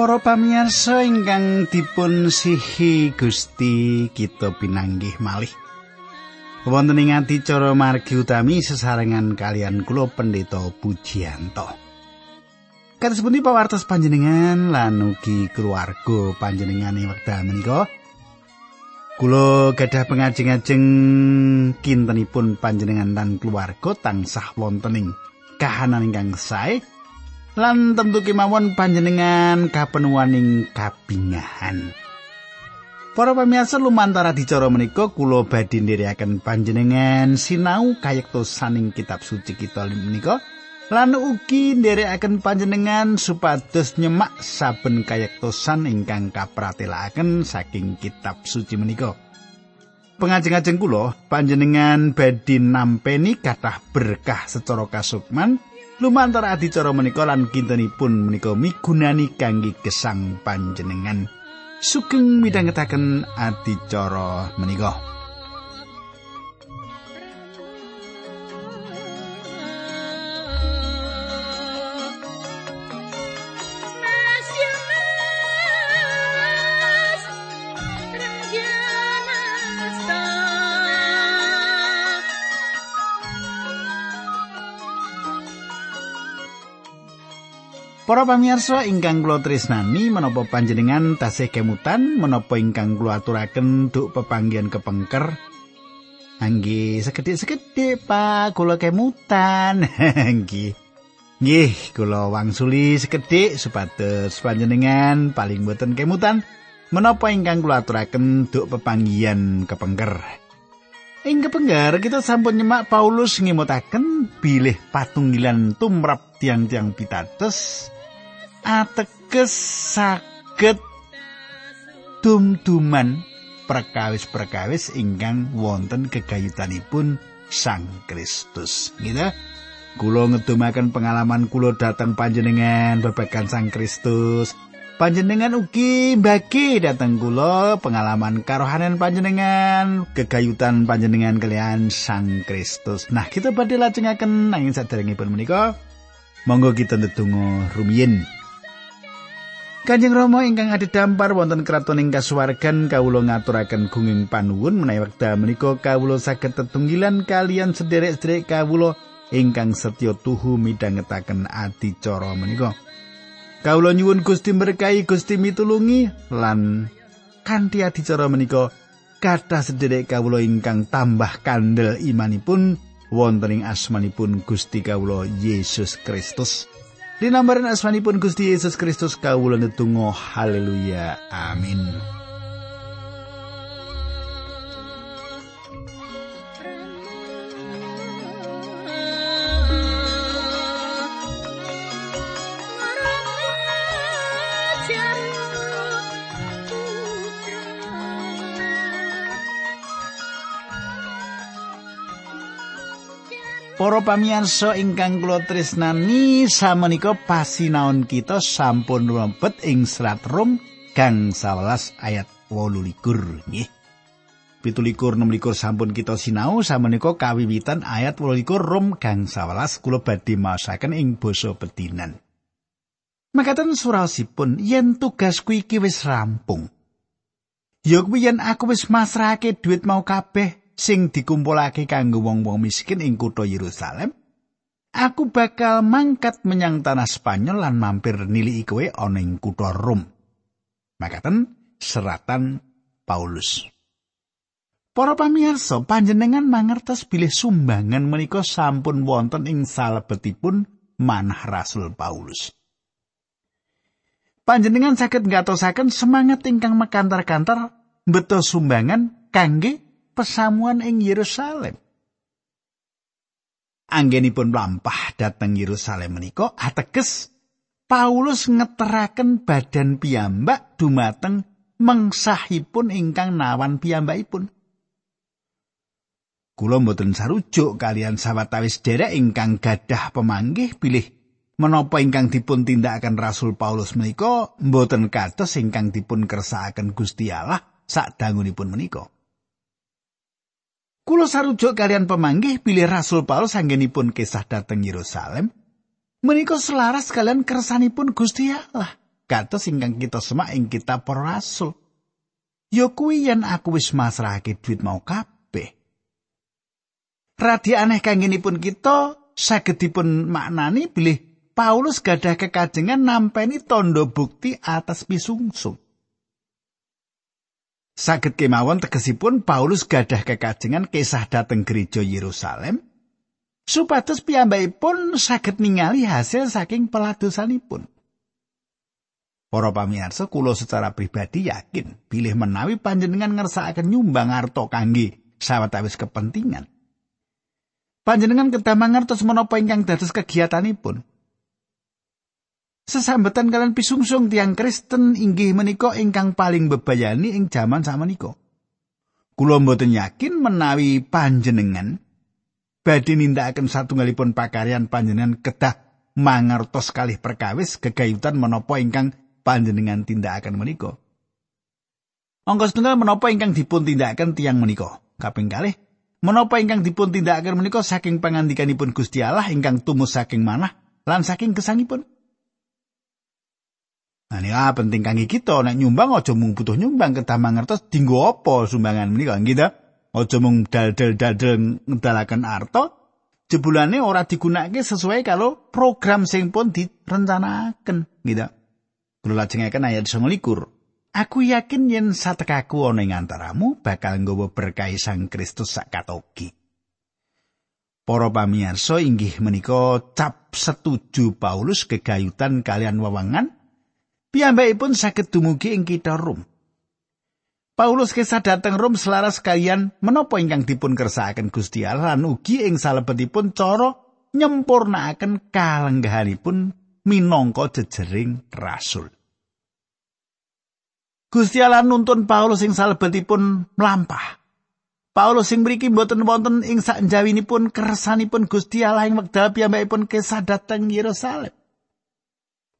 Para pamirsa ingkang dipun sihi Gusti kita pinanggih malih. Wonten ing adicara margi utami sesarengan kalian kula Pendeta Pujianto. Kados pundi pawartos panjenengan lan ugi keluarga panjenengane wekdal menika? Kula gadah pengajeng-ajeng kintenipun panjenengan dan keluarga tansah wonten ing kahanan ingkang sae lan tentu kemawon panjenengan kapenuwaning kabingahan. Para pamirsa lumantar adicara menika kula badhe ndherekaken panjenengan sinau kayektosaning kitab suci kita menika lan ugi ndherekaken panjenengan supados nyemak saben kayektosan ingkang kapratelaken saking kitab suci menika. Pengajeng-ajeng kula panjenengan badhe nampeni kathah berkah secara kasukman lumantar adicara menika lan kintenipun menika migunani kangge gesang panjenengan. Sugeng midhangetaken adicara menika Para pamirsa ingkang kula tresnani menapa panjenengan tasih kemutan? Menapa ingkang kula aturaken duk pepanggihan kepengker? Anggi sekedhik-sekedhik Pak kula kemutan. Anggi Nggih kula wangsuli sekedhik supados panjenengan paling boten kemutan. Menapa ingkang kula aturaken duk pepanggihan kepengker? Ing kepenggar kita sampun nyemak Paulus ngimutaken bilih patunggilan tumrap tiang-tiang pitados ateges saged dum-duman perkawis-perkawis ingkang wonten kegayutanipun Sang Kristus. Gitu. Kulo ngedumaken pengalaman kulo datang panjenengan babagan Sang Kristus. Panjenengan ugi bagi datang kulo pengalaman karohanan panjenengan, kegayutan panjenengan kalian Sang Kristus. Nah, kita badhe lajengaken nanging saderengipun menika monggo kita ndedonga rumiyin. Kanjeng Rama ingkang dampar wonten kraton ing kasuwargan kawula ngaturaken gunging panuwun menawi wekdal menika kawula saged tetunggilan kalian sederek-sederek kawula ingkang setya tuhu midhangetaken adicara menika. Kawula nyuwun Gusti berkahi Gusti mitulungi lan kanthi adicara menika kathah sederek kawula ingkang tambah kandel imanipun wonten ing asmanipun Gusti kawula Yesus Kristus. Dinambaran asmanipun Gusti Yesus Kristus kawula netunggal haleluya amin Para pamirsa ingkang kula tresnani samenika pasinaon kita sampun rumpet ing serat Rom gang 11 ayat 18 nggih. 17 16 sampun kita sinau samenika kawiwitan ayat 18 Rom gang 11 kula badhe maosaken ing basa pedinan. Makaten surasipun yen tugasku iki wis rampung. Ya kuwi yen aku wis masrahake dhuwit mau kabeh sing dikumpulake kanggo wong-wong miskin ing kutha Yerusalem, aku bakal mangkat menyang tanah Spanyol lan mampir nili kowe ana ing kutha Rom. Makaten seratan Paulus. Para pamirsa, panjenengan mangertos bilih sumbangan menika sampun wonten ing salebetipun manah Rasul Paulus. Panjenengan saged ngatosaken semangat ingkang mekantar-kantar beto sumbangan kangge pesamuan ing Yerusalem. Anggenipun lampah dhateng Yerusalem menika ateges Paulus ngeteraken badan piyambak dumateng mengsahipun ingkang nawan piyambakipun. Kula mboten sarujuk kalian sawetawis derek ingkang gadah pemanggih pilih menapa ingkang dipun tindakaken Rasul Paulus menika mboten kados ingkang dipun kersakaken Gusti Allah sak dangunipun menika. Kulo sarujuk kalian pemanggih pilih Rasul Paulus anggenipun kisah dateng Yerusalem. Menika selaras kalian kersanipun Gusti Allah. kados ingkang kita semak ing kitab para rasul. Ya kuwi yen aku wis masrahake duit mau kabeh. Radi aneh kangenipun kita saged dipun maknani bilih Paulus gadah kekajengan nampeni tondo bukti atas pisungsung. Saged kemawon tegesipun Paulus gadah kekajengan kisah dateng gereja Yerusalem supados piyambakipun saged ningali hasil saking peladosanipun. Para pamirsa, kula secara pribadi yakin bilih menawi panjenengan ngersakaken nyumbang harta kangge sawetawis kepentingan. Panjenengan kedah mangertos menapa ingkang dados kegiatanipun. Sesambetan kalian pisungsung tiang Kristen inggih menika ingkang paling bebayani ing jaman samenika. Kula mboten yakin menawi panjenengan badhe nindakaken satunggalipun pakaryan panjenengan kedah mangertos kalih perkawis gegayutan menapa ingkang panjenengan tindakaken menika. Angka setunggal menapa ingkang dipun tindakaken tiang menika? Kaping kalih, menapa ingkang dipun tindakaken menika saking pangandikanipun Gusti Allah ingkang tumus saking manah lan saking gesangipun? Nah, ini ah, penting kangge kita nek nyumbang aja mung butuh nyumbang kedah mangertos dinggo apa sumbangan menika gitu. Aja mung dal-dal-dal ngedalaken arta jebulane ora digunakake sesuai kalau program sing pun direncanaken gitu. Kula lajengaken ayat 29. Aku yakin yen satekaku ana ing antaramu bakal nggawa berkah Sang Kristus sakatogi. Para pamirsa inggih menika cap setuju Paulus gegayutan kalian wewangan piyambakipun saged dumugi ing kitha Rom. Paulus kisah dateng Rom selaras kalian menapa ingkang dipun kersakaken Gusti Allah lan ugi ing salebetipun cara nyempurnakaken kalenggahanipun minangka jejering rasul. Gusti Allah nuntun Paulus sing salebetipun mlampah. Paulus sing mriki mboten wonten ing sakjawinipun kersanipun Gusti Allah ing wekdal piyambakipun kesah dhateng Yerusalem.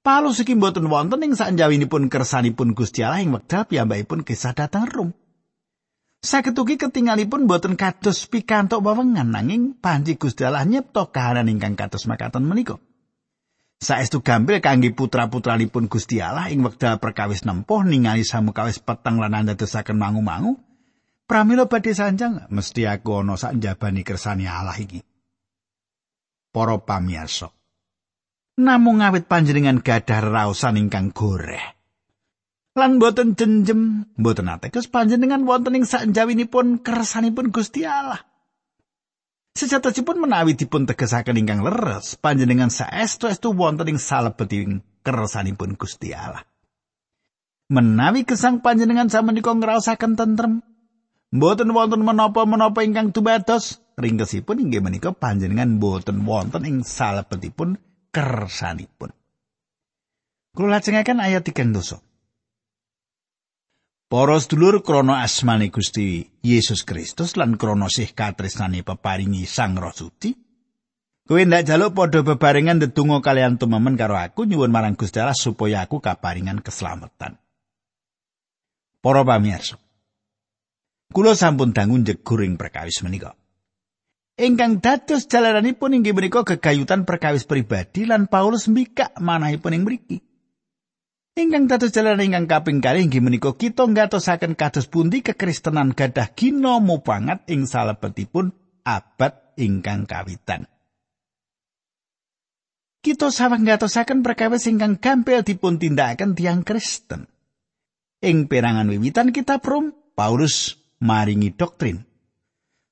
Paulus iki mboten wonten ing sakjawinipun kersanipun Gusti Allah ing wekdal piyambakipun kesah dhateng Rom. Saged ugi ketinggalipun boten kados pikantuk wewengan nanging panci Gusti Allah nyipta kahanan ingkang kados makaten menika. Saestu gampil kangge putra-putranipun Gusti Allah ing wekdal perkawis nempuh ningali samukawis peteng lan andadosaken mangu-mangu. Pramila badhe sanjang mesti aku ana sak njabani kersane Allah iki. Para pamirsa. Namung ngawit panjenengan gadah raosan ingkang goreh. Lan boten jenjem, boten ateges panjenengan wonten ing sak njawinipun kersanipun Gusti Allah. Sejatosipun menawi dipun tegesaken ingkang leres, panjenengan saestu-estu wonten ing salebeting kersanipun Gusti Allah. Menawi gesang panjenengan samenika ngraosaken tentrem, mboten wonten menapa-menapa ingkang tubados, ringkesipun inggih menika panjenengan mboten wonten ing salebetipun kersanipun. Kula lajengaken ayat 3 dosa. Para sedulur krana asmane Gusti Yesus Kristus lan krana sih katresnane peparingi Sang Roh Suci, kowe ndak jaluk padha bebarengan ndedonga kalian tumemen karo aku nyuwun marang Gusti Allah supaya aku kaparingan keselamatan. Para pamirsa, kula sampun dangu njegur ing perkawis menika. Ingkang dados jalaranipun inggih menika gegayutan perkawis pribadi lan Paulus mbikak manahipun ing mriki. Ingkang dados jalan ingkang kaping kalih inggih menika kita ngatosaken kados pundi kekristenan gadah gina mupangat ing salebetipun abad ingkang kawitan. Kita sawang ngatosaken perkawis ingkang gampil dipun tindakaken tiang Kristen. Ing perangan wiwitan kita Rom, Paulus maringi doktrin.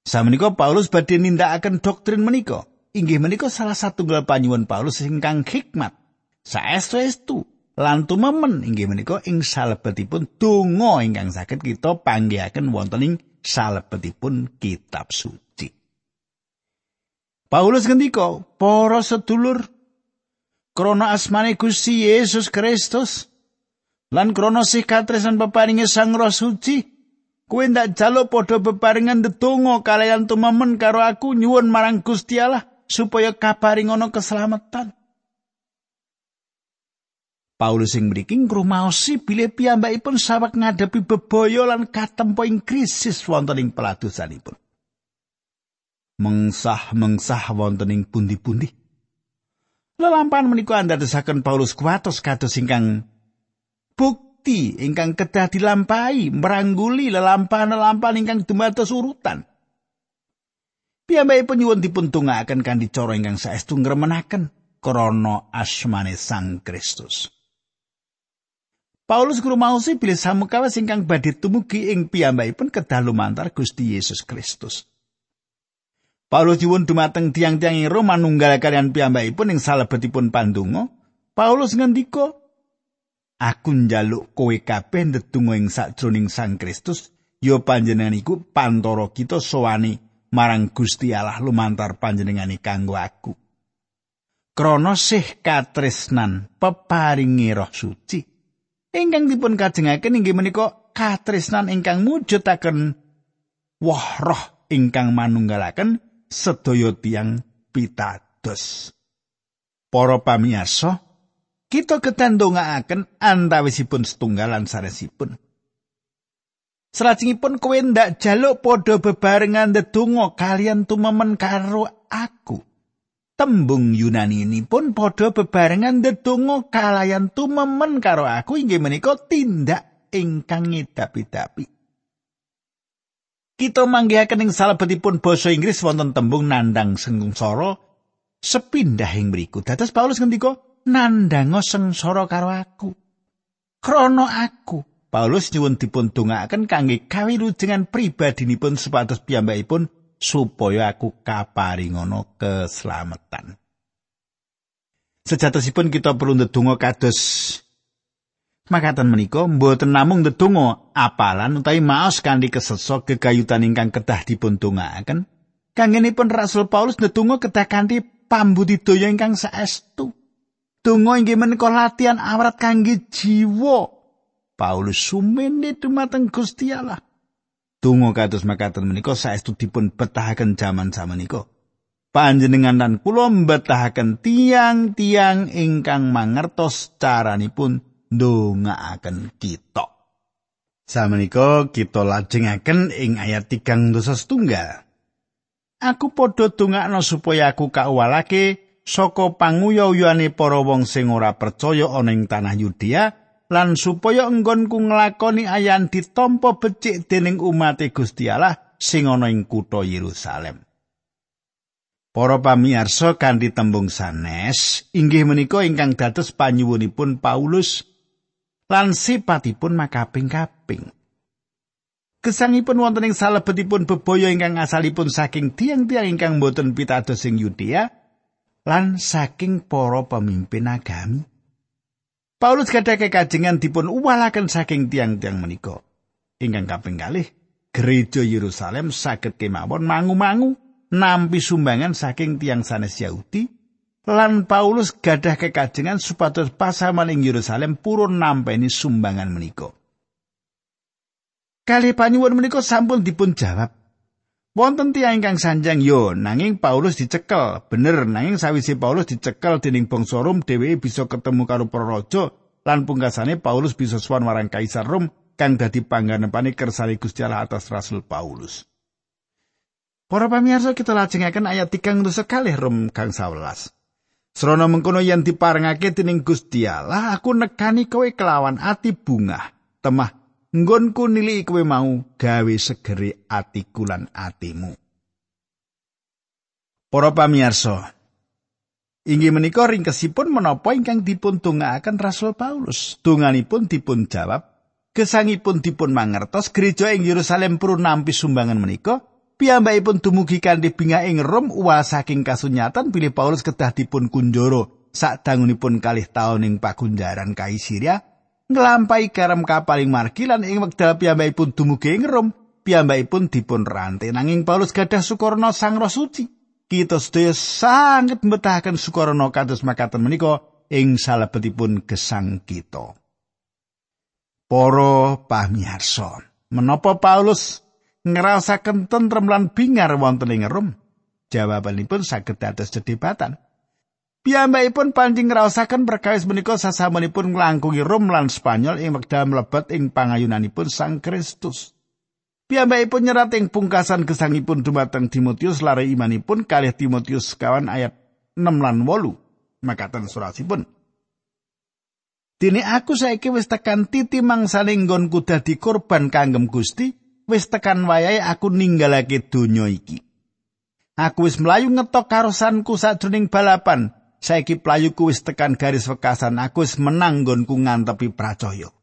Samenika Paulus badhe nindakaken doktrin menika. Inggih menika salah satu panyuwun Paulus ingkang hikmat. Saestu-estu lan tumemen inggih menika ing salebetipun donga ingkang saged kita panggihaken wonten ing salebetipun kitab suci. Paulus ngendika, "Para sedulur, krana asmane Gusti Yesus Kristus lan krana sih katresan peparinge Sang Roh Suci, kowe ndak jaluk padha bebarengan ndedonga kalian tumemen karo aku nyuwun marang Gusti Allah supaya kaparing ana keselamatan." Paulus sing mriki ngrumaosi bilih piyambakipun sawek ngadepi bebaya lan katempo ing krisis wonten ing peladosanipun. Mengsah-mengsah wonten ing pundi-pundi. Lelampahan menika andadosaken Paulus kuatos kados ingkang bukti ingkang kedah dilampahi merangguli lelampahan-lelampahan ingkang dumados urutan. Piyambakipun nyuwun dipun tungakaken kanthi cara ingkang saestu ngremenaken krana asmane Sang Kristus. Paulus guru mausi bilih samukawa singkang badhe tumugi ing piyambakipun kedah lumantar Gusti Yesus Kristus. Paulus nyuwun dumateng tiang-tiang ing Roma nunggal kalian piyambakipun ing salebetipun pandonga. Paulus ngendika, "Aku njaluk kowe kabeh ndedonga ing sakjroning Sang Kristus, ya panjenengan iku pantoro kita sowane marang Gusti Allah lumantar panjenengani kanggo aku." Krana sih katresnan peparingi roh suci ingkang dipun kajengaken inggih menika katresnan ingkang mujudaken woh roh ingkang manunggalaken sedaya tiang pitados. Para pamirsa, kita ketandongaaken antawisipun setunggalan sanesipun. Salajengipun kowe ndak jaluk padha bebarengan ndedonga kalian tumemen karo aku. Tembung Yunani ini pun padha bebarengan ndedonga kalayan tumemen karo aku inggih menika tindak ingkang ngedapi-dapi. Kita manggihaken ing salebetipun basa Inggris wonten tembung nandang sengsara sepindah ing mriku. Dados Paulus ngendika nandanga sengsara karo aku. Krana aku Paulus nyuwun dipun dongaaken kangge kawilujengan pribadinipun supados piyambakipun supaya aku kaparingana keselamatan. Sejatosipun kita perlu ndedonga kados Makatan menika mboten namung ndedonga apalan utawi maos kanthi kesesa gegayutan ingkang kedah dipun tungaaken. Kangenipun Rasul Paulus ndedonga kedah kanthi pambudidaya ingkang saestu. Donga inggih menika latihan awrat kangge jiwa. Paulus sumene dumateng Gusti Allah. Donga kados makatan menika saestu dipun betahaken jaman-jaman menika. Panjenengan lan kula mbetahaken tiang-tiang ingkang mangertos caranipun ndongaaken kita. Samenika kita lajengaken ing ayat 3 dosa setunggal. Aku padha dongakno supaya aku kawalake saka panguyuyane para wong sing ora percaya ana ing tanah Yudea lan supaya enggonku nglakoni ayan ditampa becik dening umat Gusti Allah sing ana ing kutha Yerusalem. Para pamirsa kanthi tembung sanes inggih menika ingkang dados panyuwunipun Paulus lan sipatipun makaping-kaping. Gesangipun wonten ing salebetipun bebaya ingkang asalipun saking tiang-tiang ingkang boten pitados ing Yudea lan saking para pemimpin agami. Paulus gadah kekajengan dipun uwalaken saking tiang-tiang menika. Ingkang kaping kalih, gereja Yerusalem saged kemawon mangu-mangu nampi sumbangan saking tiang sanes Yahudi lan Paulus gadah kekajengan supados pasamaning Yerusalem purun nampeni sumbangan menika. Kali panyuwun menika sampun dipun jawab. Wonten tiyang ingkang sanjang yo nanging Paulus dicekel. Bener nanging sawise Paulus dicekel dening bangsa Rom dheweke bisa ketemu karo para raja lan pungkasane Paulus bisa suwan marang kaisar Rom kang dadi pangganepane kersane Gusti Allah atas Rasul Paulus. Para pamirsa kita lajengaken ayat 3 sekali Rom kang 11. Srana mengkono yen diparengake dening Gusti Allah, aku nekani kowe kelawan ati bunga. Temah nggonku nili kowe mau gawe segeri atiku lan atimu. Para pamirsa, inggih menika ringkesipun menapa ingkang dipun tungakaken Rasul Paulus. Tunganipun dipun jawab, gesangipun dipun mangertos gereja ing Yerusalem purun nampi sumbangan menika piyambakipun dumugi kanthi bingah ing Rom uwal saking kasunyatan bilih Paulus kedah dipun kunjoro sadangunipun kalih taun ing pagunjaran Kaisiria nglampahi karam kapaling margi lan ing wekdal piyambakipun dumugi ing Rom piyambakipun dipun rantai nanging Paulus gadah sukorno sang roh suci kita sedaya sangat mbetahaken sukorno kados makaten menika ing salebetipun gesang kita Para pamirsa menapa Paulus ngrasaken tentrem lan bingar wonten ing Rom? Jawabanipun saged dados dedebatan. Piyambakipun pancing ngrasaken perkawis menika sasamunipun nglangkungi Rom lan Spanyol ing wekdal mlebet ing pangayunanipun Sang Kristus. Piyambakipun nyerat ing pungkasan gesangipun dumateng Timotius lare imanipun kalih Timotius kawan ayat 6 lan 8. Makaten surasipun. Dene aku saiki wis tekan titi mangsaning nggonku dadi korban kanggem Gusti, wis tekan wayahe aku ninggalake donya iki. Aku wis mlayu ngetok karosanku sajroning balapan. Saiki playuku wis tekan garis wekasan, aku wis menang nggonku ngantepi pracaya.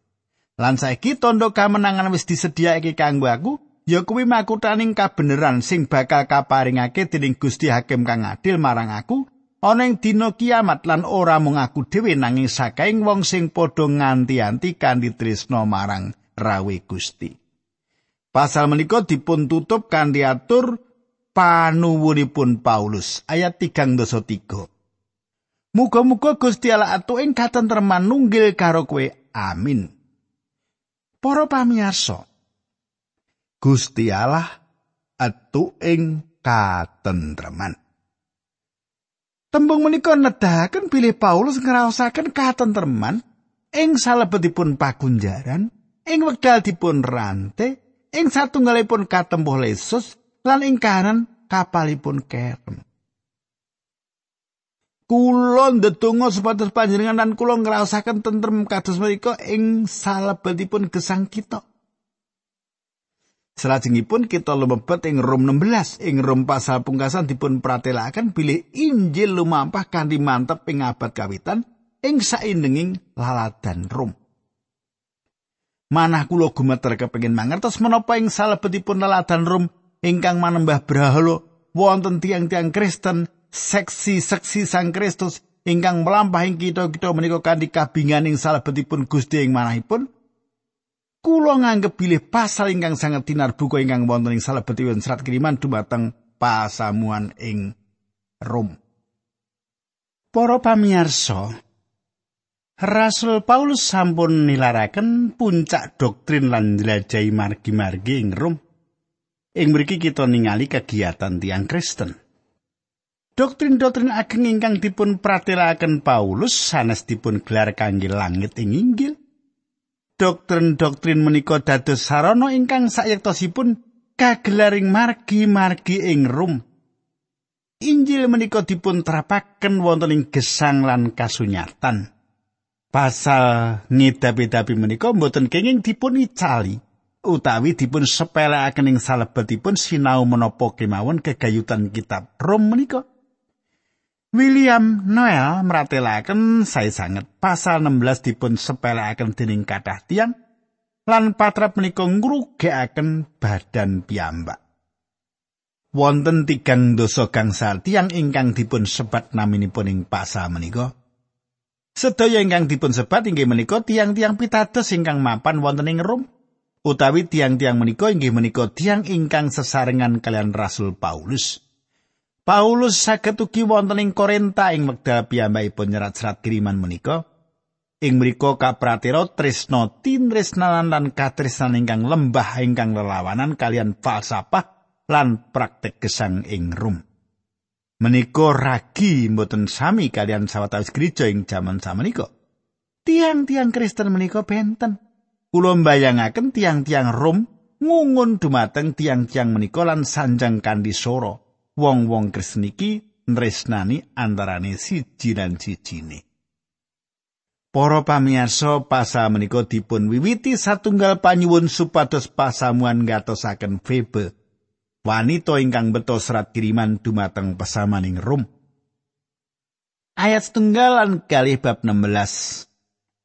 Lan saiki tondo kamenangan wis disediakake kanggo aku, ya kuwi makutaning kabeneran sing bakal kaparingake dening Gusti Hakim kang adil marang aku ana ing dina kiamat lan ora mung aku dhewe nanging sakaing wong sing padha nganti-anti kanthi tresna marang rawe Gusti. Pasal menika dipun tutup kanthi atur panuwunipun Paulus ayat 3 Muga-muga Gusti Allah atu ing katentreman nunggil karo kowe. Amin. Para pamirsa, Gusti Allah atu ing katentreman. Tembung menika nedahaken bilih Paulus ngraosaken katentreman ing salebetipun pagunjaran, ing wekdal dipun rante, ing satunggalipun katempuh lesus lan ing kahanan kapalipun kerem. Kula ndedonga supados panjenengan lan kula ngraosaken tentrem kados menika ing salebetipun gesang kita. Salajengipun kita lumebet ing Rom 16 ing Rom pasal pungkasan dipun pratelakaken bilih Injil lumampah kanthi mantep ing abad kawitan ing saindenging laladan Rom. Manah kula gumeter kepengin mangertos menapa ing salebetipun laladan Rom ingkang manembah brahala wonten tiang-tiang Kristen seksi-seksi Sang Kristus ingkang melampah ing kita-kita menika kanthi kabingan ing salebetipun Gusti ing manahipun kula nganggep bilih pasal ingkang sangat tinar ingkang wonten ing salebetipun serat kiriman dumateng pasamuan ing Rom. Para pamirsa, Rasul Paulus sampun nilaraken puncak doktrin lan njelajahi margi-margi ing Rom. Ing mriki kita ningali kegiatan tiang Kristen. Doktrin-doktrin ageng ingkang dipun pratelakaken Paulus sanes dipun gelar kangge langit ing Inggil. doktrin-doktrin menika dados sarana ingkang sayektosipun kagelaring margi-margi ing rum. Injil menika dipun terapaken wonten ing gesang lan kasunyatan. Pasal ngidapi-dapi menika mboten kenging dipun icali utawi dipun sepelekaken ing salebetipun sinau menapa kemawon kegayutan kitab Rom menika. William Noel meratelaken saya sanget pasal 16 dipun sepelekaken dening kathah tiang lan patrap menika ngrugekaken badan piyambak. Wonten tigang dosa gangsal tiang ingkang dipun sebat naminipun ing pasal menika. Sedaya ingkang dipun sebat inggih menika tiang-tiang pitados ingkang mapan wonten ing Rom utawi tiang-tiang menika inggih menika tiang ingkang sesarengan kalian Rasul Paulus. Paulus saged ugi wonten ing Korinta ing wekdal piyambakipun nyerat serat kiriman menika. Ing mriku kapratira tresna tinresnanan lan katresnan ingkang lembah ingkang lelawanan kalian falsafah lan praktek gesang ing rum. Menika ragi mboten sami kalian sawetawis gereja ing jaman samenika. Tiang-tiang Kristen menika benten. Kula mbayangaken tiang-tiang Rom ngungun dumateng tiang-tiang menika lan sanjang kandi soro. Wong-wong Kristen iki nresnani antarane siji lan sijine. Para pamirsa pasal menika dipun wiwiti satunggal panyuwun supados pasamuan ngatosaken Febe. Wanita ingkang beto serat kiriman dumateng pesamaning Rom. Ayat setunggal lan kalih bab 16.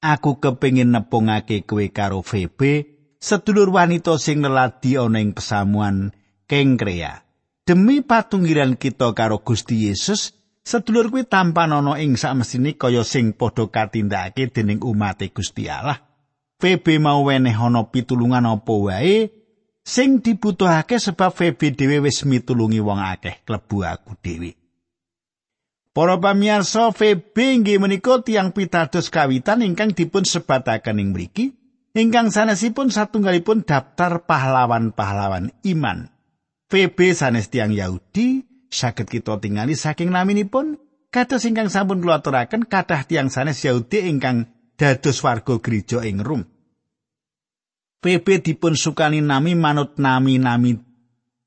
Aku kepingin nepungake kowe karo Febe, sedulur wanita sing neladi ana ing pesamuan Kengkrea. Demi patunggiran kita karo Gusti Yesus sedulur kuwi tampan ana ing samestine kaya sing padha katindakake dening umat Gusti Allah. Febe mau weneh ana pitulungan apa wae sing dibutuhake sebab Febe dhewe wis mitulungi wong akeh klebu aku dhewe. Para pamirsa Febe inggih menika tiang pitados kawitan ingkang dipun sebataken ing mriki ingkang sanesipun satunggalipun daftar pahlawan-pahlawan iman Febe sanes tiang Yahudi saged kita tingali saking naminipun kados ingkang sampun kula aturaken kathah tiang sanes Yahudi ingkang dados warga gereja ing Rom. Febe dipun sukani nami manut nami-nami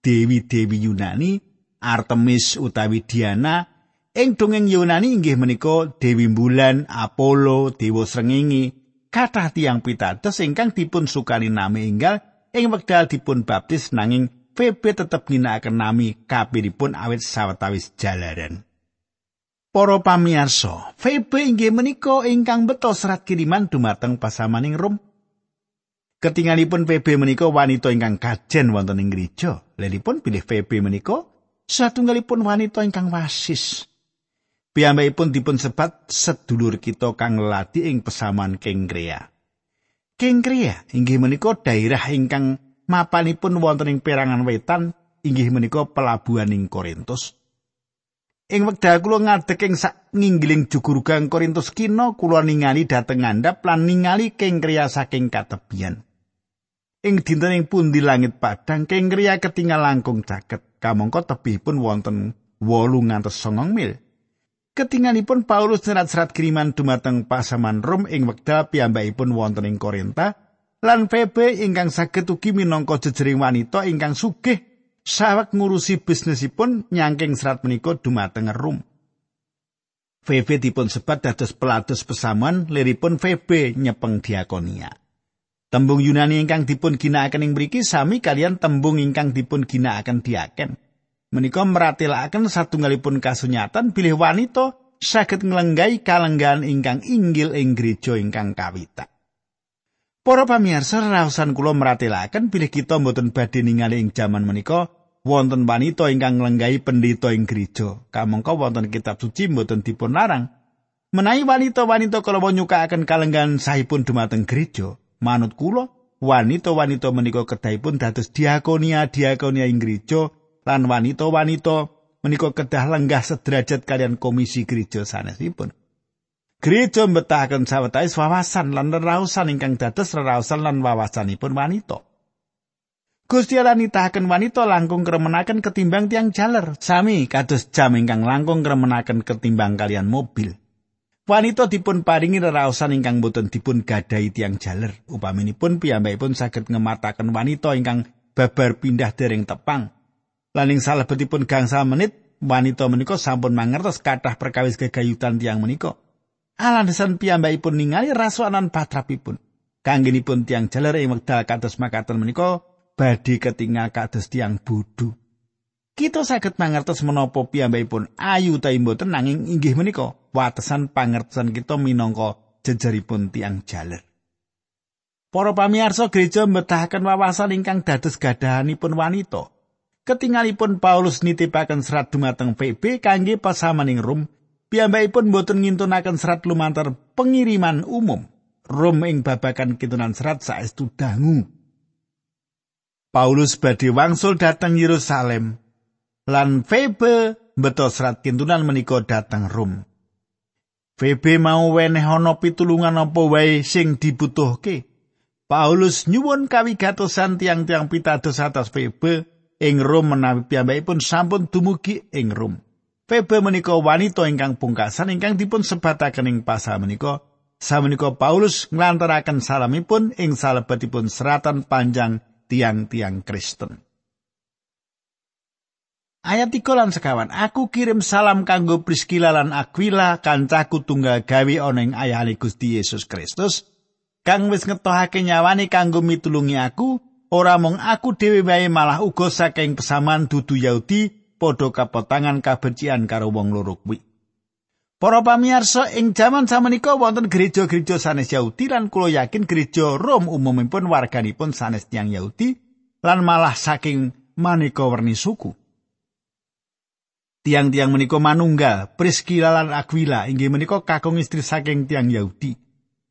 dewi-dewi Yunani, Artemis utawi Diana, ing dongeng Yunani inggih menika Dewi Bulan, Apollo, Dewa Srengenge, kathah tiang pitados ingkang dipun sukani nami enggal ing wekdal dipun baptis nanging Febe tetep ginakaken nami kapiripun awit sawetawis jalaran. Para pamirsa, Febe inggih menika ingkang beto serat kiriman dumateng pasamaning Rom. Ketingalipun Febe menika wanita ingkang kajen wonten ing gereja. Lelipun pilih Febe menika satunggalipun wanita ingkang wasis. Piyambakipun dipun sebat sedulur kita kang lelati ing pesaman Kengkrea. Kengkrea inggih menika daerah ingkang mapanipun wonten ing perangan wetan inggih menika pelabuhan ing Korintus. Ing wekdal kula ngadeg ing nginggiling jugurugang Korintus kina kula ningali dhateng ngandhap lan ningali kengkria saking katebian. Ing dinten ing pundi langit padang kengkria ketinggal langkung caket. Kamangka tebihipun wonten 8 ngantos 9 mil. Ketingalipun Paulus serat-serat kiriman dumateng pasaman Rom ing wekdal piyambakipun wonten ing Korinta lan Febe ingkang saged ugi minangka jejering wanita ingkang sugih sawek ngurusi bisnisipun nyangking serat menika dumateng Rum. Febe dipun sebat dados pelados pesamuan liripun Febe nyepeng diakonia. Tembung Yunani ingkang dipun ginakaken ing mriki sami kalian tembung ingkang dipun ginakaken diaken. Menika meratelaken satunggalipun kasunyatan bilih wanita saged nglenggai kalenggahan ingkang inggil ing gereja ingkang kawitak. Para pamirsa raosan kula meratelaken bilih kita mboten badhe ningali ing jaman menika wonten wanita ingkang nglenggahi pendeta ing gereja. Kamangka wonten kitab suci mboten dipun larang. Menawi wanita-wanita kala nyukakaken kalenggan sahipun dumateng gereja, manut kula wanita-wanita menika kedahipun dados diakonia-diakonia ing gereja lan wanita-wanita menika kedah lenggah sederajat kalian komisi gereja sanesipun. Gereja mbetahaken sawetawis wawasan lan rerausan ingkang dados rerausan lan wawasanipun wanita. Gusti Allah nitahaken wanita langkung kremenaken ketimbang tiang jaler, sami kados jam ingkang langkung kremenaken ketimbang kalian mobil. Wanita dipun paringi rerausan ingkang boten dipun gadahi tiang jaler. Upaminipun piyambakipun saged ngemataken wanita ingkang babar pindah dereng tepang. Lan ing salebetipun gangsal menit, wanita menika sampun mangertos kathah perkawis gegayutan tiang menika. Alasan piyambakipun ningali rasuanan patrapipun. Kanggenipun tiang jaler ing wekdal kados makaten menika badhe ketingal kados tiang bodho. Kita saged mangertos menapa piyambakipun ayu ta mboten nanging inggih menika watesan pangertosan kita minangka jejeripun tiang jaler. Para pamirsa gereja mbetahaken wawasan ingkang dados gadahanipun wanita. Ketingalipun Paulus nitipaken serat dumateng PB kangge pasamaning Rom piyambakipun boten ngintunaken serat lumantar pengiriman umum. Rom ing babakan kintunan serat saestu dangu. Paulus badhe wangsul dhateng Yerusalem lan Febe beto serat kintunan menika dhateng Rom. Febe mau weneh ana pitulungan apa wae sing dibutuhke. Paulus nyuwun kawigatosan tiang-tiang pitados atas Febe ing Rom menawi piyambakipun sampun dumugi ing Rom. Febe menika wanita ingkang pungkasan ingkang dipun sebataken ing pasal menika. Samenika Paulus nglantaraken salamipun ing salebetipun seratan panjang tiang-tiang Kristen. Ayat 3 lan sekawan, aku kirim salam kanggo Priskila lan Aquila kancaku tunggal gawe ana ing ayahane Gusti Yesus Kristus kang wis ngetohake nyawane kanggo mitulungi aku ora mung aku dhewe wae malah uga saking pesaman dudu Yahudi padha kapotangan kabencian karo wong loro kuwi. Para pamirsa ing jaman samenika wonten gereja-gereja sanes Yahudi lan kula yakin gereja Rom umumipun warganipun sanes tiang Yahudi lan malah saking maneka werni suku. Tiang-tiang menika manunggal, Priskila lan Aquila inggih menika kakung istri saking tiang Yahudi.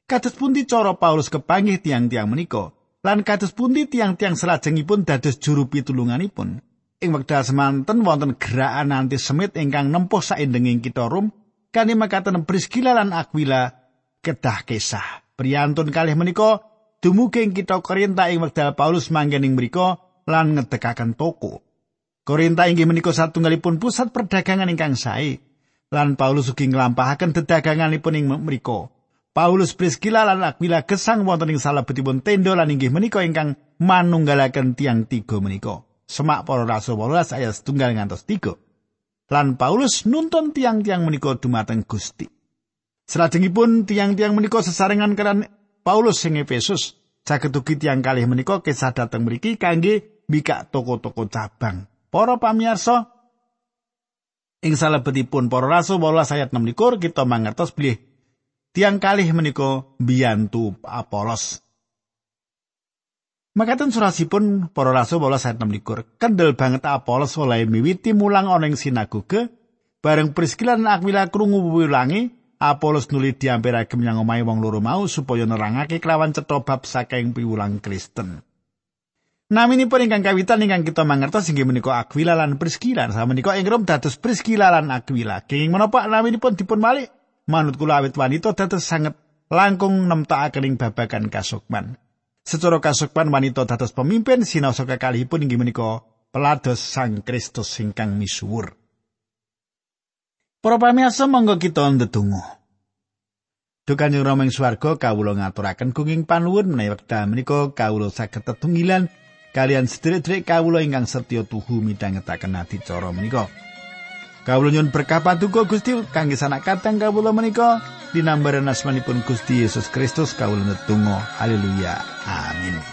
Kados pundi cara Paulus kepanggih tiang-tiang menika? Lan kados pundi tiang-tiang salajengipun dados juru pitulunganipun? Ing wekdal semanten wonten gerakan antisemit ingkang nempuh saindenging kita Rom kani makaten Priskila lan Aquila kedah kesah. Priyantun kalih menika dumugi kita Korinta ing wekdal Paulus manggen ing mriku lan ngedekaken toko. Korinta inggih menika satunggalipun pusat perdagangan ingkang sae lan Paulus ugi nglampahaken dedaganganipun ing mriku. Paulus Priskila lan Aquila gesang wonten ing salebetipun tenda lan inggih menika ingkang manunggalaken tiang tiga menika. Semak para rasul 18 ayat setunggal ngantos tiga. Lan Paulus nuntun tiang-tiang menika dumateng Gusti. Selajengipun tiang-tiang menika sesarengan kalian Paulus sing Efesus saged ugi tiyang kalih menika kisah dhateng mriki kangge mbikak toko-toko cabang. Para pamirsa, ing salebetipun para rasul 18 ayat 6 kita mangertos bilih tiang kalih menika mbiyantu Apolos. Makaten surasipun para rasul 18 ayat 6 kendel banget Apolos oleh miwiti mulang ana ing sinagoge bareng Priscilla lan Aquila krungu wilangi Apolos nuli diampirake menyang omahe wong loro mau supaya nerangake kelawan cetha bab saking piwulang Kristen. Naminipun ingkang kawitan ingkang kita mangertos inggih menika Aquila lan Priscilla. Sama menika ing Rom dados Priscilla lan Aquila. Kenging menapa naminipun dipun malih manut kula awit wanita dados sanget langkung nemtakaken ing babagan kasukman. Secara kasukman wanita dados pemimpin sinaosa kekalihipun inggih menika pelados Sang Kristus ingkang misuwur. Para pamirsa monggo kita ndedonga. Duh Kanjeng Rama ing swarga kawula ngaturaken gunging panuwun menawi wekdal menika kawula saged tetunggilan kalian sedherek-sedherek kawula ingkang setya tuhu midhangetaken adicara menika. Kawula nyuwun berkah paduka Gusti kangge sanak kateng kawula menika. Dinambaran asmanipun Gusti Yesus Kristus kawula netunggal haleluya. Amin